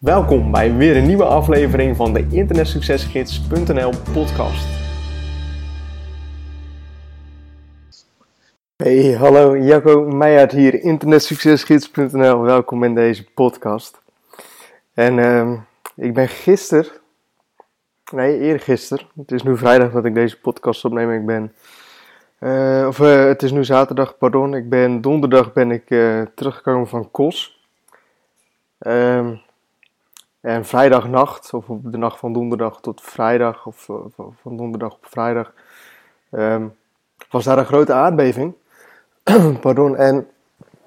Welkom bij weer een nieuwe aflevering van de internetsuccesgids.nl podcast. Hey, hallo, Jacco Meijert hier, internetsuccesgids.nl. Welkom in deze podcast. En uh, ik ben gisteren, nee eergisteren, het is nu vrijdag dat ik deze podcast opneem. Ik ben, uh, of uh, het is nu zaterdag, pardon. Ik ben donderdag ben ik uh, teruggekomen van Kos. Ehm en vrijdagnacht, of de nacht van donderdag tot vrijdag, of van donderdag op vrijdag, um, was daar een grote aardbeving. Pardon, en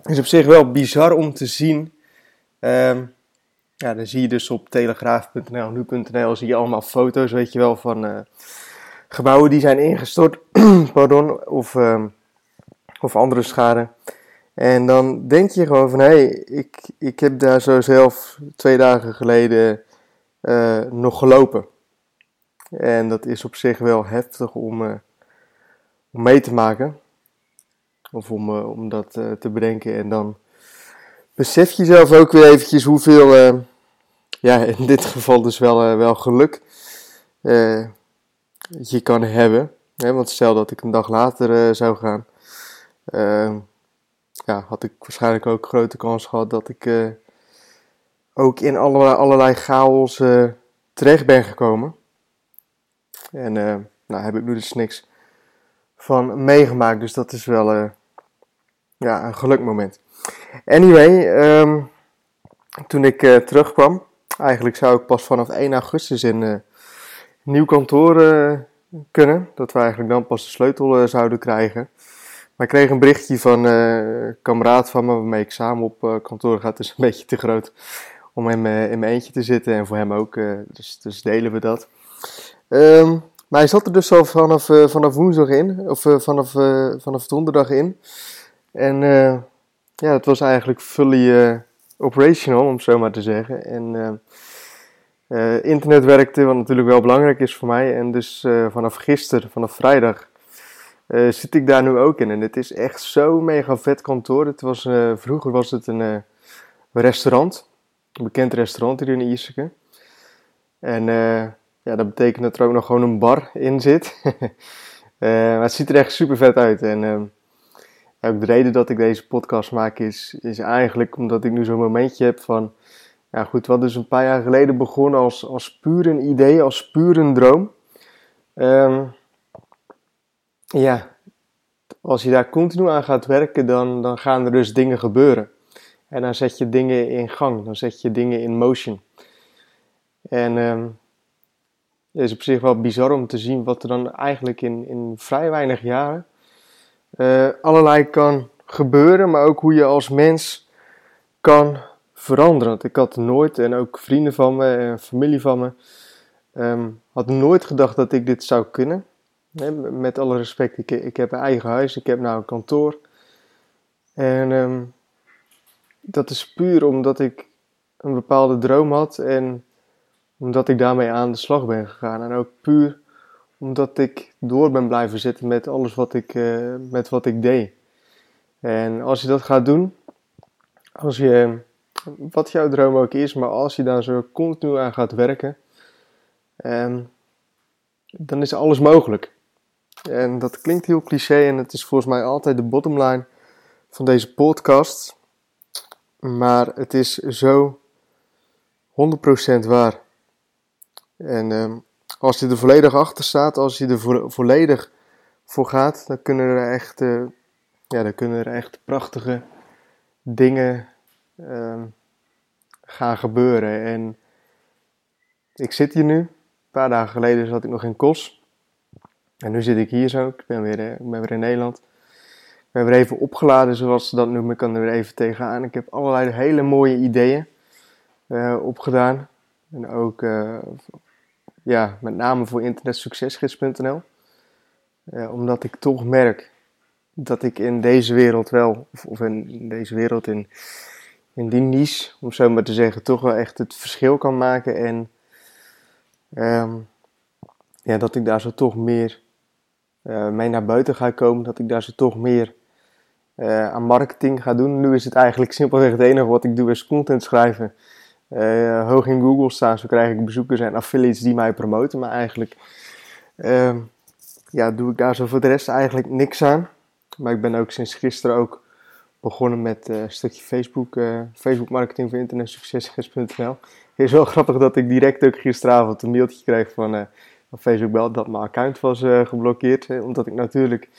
het is op zich wel bizar om te zien. Um, ja, dan zie je dus op telegraaf.nl, nu.nl, zie je allemaal foto's, weet je wel, van uh, gebouwen die zijn ingestort, pardon, of, um, of andere schade. En dan denk je gewoon van, hé, hey, ik, ik heb daar zo zelf twee dagen geleden uh, nog gelopen. En dat is op zich wel heftig om, uh, om mee te maken. Of om, uh, om dat te bedenken. En dan besef je zelf ook weer eventjes hoeveel, ja, in dit geval dus wel, wel geluk je kan hebben. want stel dat ik een dag later zou gaan ja, had ik waarschijnlijk ook grote kans gehad dat ik uh, ook in allerlei, allerlei chaos uh, terecht ben gekomen. En uh, nou heb ik nu dus niks van meegemaakt, dus dat is wel ja, een gelukmoment. Anyway, um, toen ik terugkwam, eigenlijk zou ik pas vanaf 1 augustus in een nieuw kantoor kunnen. Dat we eigenlijk dan pas de sleutel zouden krijgen. Maar ik kreeg een berichtje van uh, een kameraad van me waarmee ik samen op uh, kantoor ga. Het is een beetje te groot om hem uh, in mijn eentje te zitten en voor hem ook. dus, dus delen we dat. Um, maar hij zat er dus al vanaf, vanaf woensdag in, of vanaf, vanaf donderdag in. En ja, het was eigenlijk fully operational, om het zo maar te zeggen. En internet werkte, wat natuurlijk wel belangrijk is voor mij. En dus vanaf gisteren, vanaf vrijdag, uh, zit ik daar nu ook in. En het is echt zo mega vet kantoor. Het was, uh, vroeger was het een uh, restaurant. Een bekend restaurant hier in Ierseke. En ja, dat betekent dat er ook nog gewoon een bar in zit. maar het ziet er echt super vet uit. En ook de reden dat ik deze podcast maak is, is eigenlijk omdat ik nu zo'n momentje heb van... Ja goed, wat dus een paar jaar geleden begonnen als, als puur een idee, als puur een droom. Um, ja, als je daar continu aan gaat werken, dan, dan gaan er dus dingen gebeuren. En dan zet je dingen in gang, dan zet je dingen in motion. En um, het is op zich wel bizar om te zien wat er dan eigenlijk in, in vrij weinig jaren uh, allerlei kan gebeuren, maar ook hoe je als mens kan veranderen. Want ik had nooit, en ook vrienden van me en familie van me, um, had nooit gedacht dat ik dit zou kunnen. Met alle respect, ik, ik heb een eigen huis, ik heb nou een kantoor. En um, dat is puur omdat ik een bepaalde droom had en omdat ik daarmee aan de slag ben gegaan. En ook puur omdat ik door ben blijven zitten met alles wat ik, uh, met wat ik deed. En als je dat gaat doen, als je, wat jouw droom ook is, maar als je daar zo continu aan gaat werken, um, dan is alles mogelijk. En dat klinkt heel cliché en het is volgens mij altijd de bottomline van deze podcast. Maar het is zo 100% waar. En um, als je er volledig achter staat, als je er vo volledig voor gaat, dan kunnen er echt, uh, ja, dan kunnen er echt prachtige dingen um, gaan gebeuren. En ik zit hier nu. Een paar dagen geleden zat ik nog in Kos. En nu zit ik hier zo, ik ben weer, eh, ben weer in Nederland. Ik ben weer even opgeladen, zoals ze dat noemen. Ik kan er weer even tegenaan. Ik heb allerlei hele mooie ideeën uh, opgedaan. En ook, uh, ja, met name voor internetsuccesgids.nl. Omdat ik toch merk dat ik in deze wereld wel, of, in, deze wereld, in, in die niche, om zo maar te zeggen, toch wel echt het verschil kan maken. En um, ja, dat ik daar zo toch meer mee naar buiten ga komen, dat ik daar zo toch meer uh, aan marketing ga doen. Nu is het eigenlijk simpelweg het enige wat ik doe is content schrijven uh, hoog in Google staan. Zo krijg ik bezoekers en affiliates die mij promoten. Maar eigenlijk ehm, ja, doe ik daar zo voor de rest eigenlijk niks aan. Maar ik ben ook sinds gisteren ook begonnen met een stukje Facebook, Facebook marketing voor internetsuccesgers.nl. Het is wel grappig dat ik direct ook gisteravond een mailtje kreeg van, van Facebook wel dat mijn account was geblokkeerd. omdat ik natuurlijk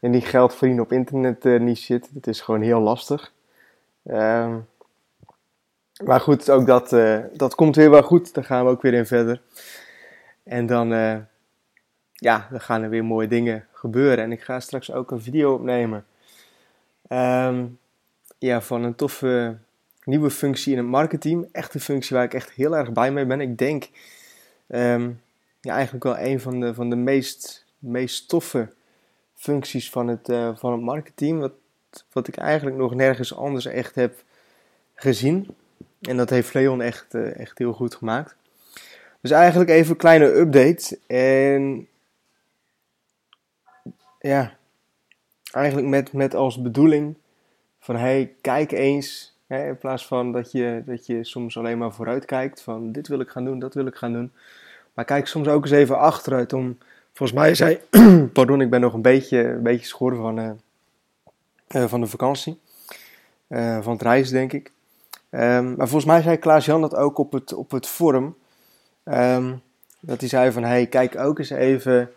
in die geld verdienen op internet niet zit. Dat is gewoon heel lastig. Ehm, maar goed, ook dat, dat komt weer wel goed. Daar gaan we ook weer in verder. En dan, ja, dan gaan er weer mooie dingen gebeuren. En ik ga straks ook een video opnemen. Um, ja, van een toffe nieuwe functie in het marketing. Echt een functie waar ik echt heel erg blij mee ben. Ik denk um, eigenlijk wel een van de, van de meest, meest toffe functies van het, uh, van het marketing. Wat, wat ik eigenlijk nog nergens anders echt heb gezien. En dat heeft Leon echt, uh, echt heel goed gemaakt. Dus eigenlijk even een kleine update. En ja, eigenlijk met, met als bedoeling van hey, kijk eens. In plaats van dat je, dat je soms alleen maar vooruit kijkt van dit wil ik gaan doen, dat wil ik gaan doen. Maar kijk soms ook eens even achteruit om, volgens mij zei, pardon, ik ben nog een beetje, een beetje schoren van, uh, uh, van de vakantie. Uh, van het reizen denk ik. Um, maar volgens mij zei Klaas-Jan dat ook op het, op het forum. Um, dat hij zei van, hey, kijk ook eens even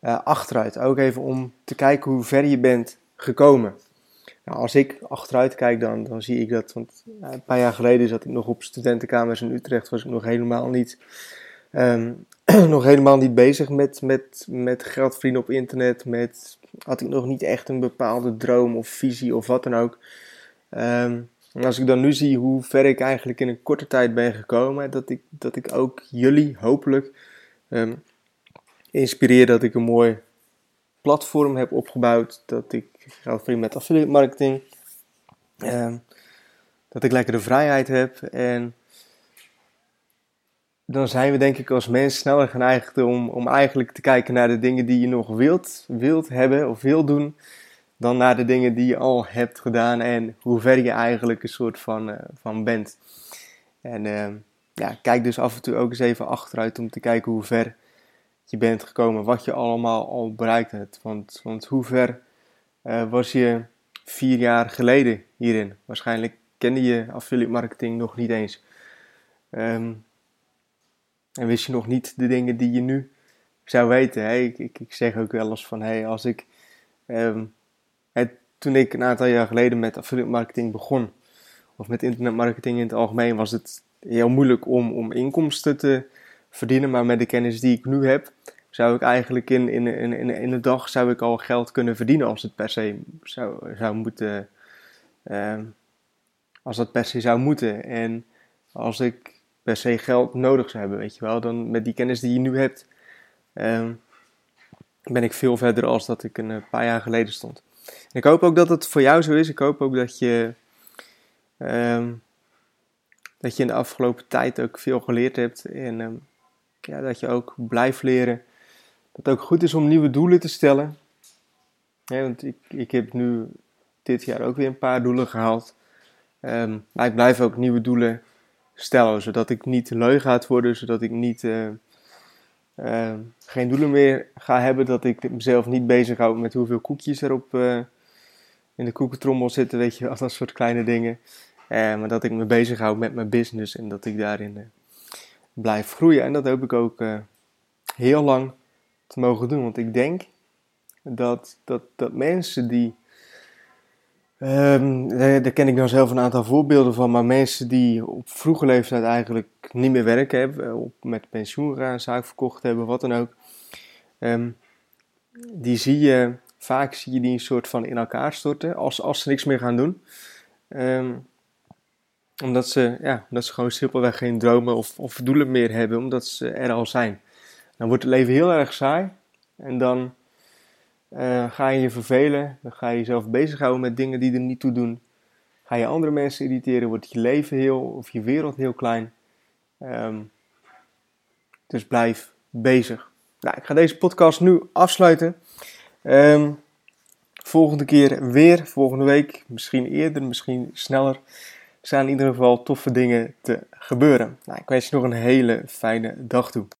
achteruit. Ook even om te kijken hoe ver je bent gekomen. Nou, als ik achteruit kijk, dan, dan zie ik dat. Want een paar jaar geleden zat ik nog op studentenkamers in Utrecht. Was ik nog helemaal niet, um, nog helemaal niet bezig met, met, met geld verdienen op internet. Met, had ik nog niet echt een bepaalde droom of visie of wat dan ook. Um, en als ik dan nu zie hoe ver ik eigenlijk in een korte tijd ben gekomen, dat ik, dat ik ook jullie hopelijk um, inspireer dat ik een mooi platform heb opgebouwd, dat ik geld verdien met affiliate marketing, um, dat ik lekker de vrijheid heb en dan zijn we denk ik als mens sneller geneigd om, om eigenlijk te kijken naar de dingen die je nog wilt, wilt hebben of wilt doen dan naar de dingen die je al hebt gedaan en hoe ver je eigenlijk een soort van, uh, van bent. En uh, ja, kijk dus af en toe ook eens even achteruit om te kijken hoe ver je bent gekomen, wat je allemaal al bereikt hebt. Want, want hoe ver uh, was je vier jaar geleden hierin? Waarschijnlijk kende je affiliate marketing nog niet eens. Um, en wist je nog niet de dingen die je nu zou weten. Hey, ik, ik, zeg ook wel eens van, hey, als ik het, toen ik een aantal jaar geleden met affiliate marketing begon, of met internetmarketing in het algemeen, was het heel moeilijk om, om inkomsten te verdienen. Maar met de kennis die ik nu heb, zou ik eigenlijk in, in, in, in, een dag zou ik al geld kunnen verdienen als het per se zou, zou moeten. Uh, als dat per se zou moeten. En als ik per se geld nodig zou hebben, weet je wel, dan met die kennis die je nu hebt, uh, ben ik veel verder als dat ik een paar jaar geleden stond ik hoop ook dat het voor jou zo is. Ik hoop ook dat je, um, dat je in de afgelopen tijd ook veel geleerd hebt. En um, ja, dat je ook blijft leren. Dat het ook goed is om nieuwe doelen te stellen. Want ik, ik heb nu dit jaar ook weer een paar doelen gehaald. Maar ik blijf ook nieuwe doelen stellen. Zodat ik niet lui ga worden. Zodat ik niet... Uh, uh, geen doelen meer ga hebben. Dat ik mezelf niet bezighoud met hoeveel koekjes er op, uh, in de koekentrommel zitten. Weet je, al dat soort kleine dingen. Maar dat ik me bezighoud met mijn business en dat ik daarin blijf groeien. En dat hoop ik ook heel lang te mogen doen. Want ik denk dat, dat, dat mensen die Um, daar ken ik dan zelf een aantal voorbeelden van, maar mensen die op vroege leeftijd eigenlijk niet meer werken hebben, op, met pensioen gaan, zaak verkocht hebben, wat dan ook, um, die zie je, vaak zie je die een soort van in elkaar storten als, als ze niks meer gaan doen. Um, omdat, ze, ja, omdat ze gewoon simpelweg geen dromen of, of doelen meer hebben, omdat ze er al zijn. Dan wordt het leven heel erg saai en dan uh, ga je je vervelen, dan ga je jezelf bezighouden met dingen die er niet toe doen. Ga je andere mensen irriteren, wordt je leven heel of je wereld heel klein. Um, dus blijf bezig. Nou, ik ga deze podcast nu afsluiten. Um, volgende keer weer, volgende week, misschien eerder, misschien sneller. zijn in ieder geval toffe dingen te gebeuren. Nou, ik wens je nog een hele fijne dag toe.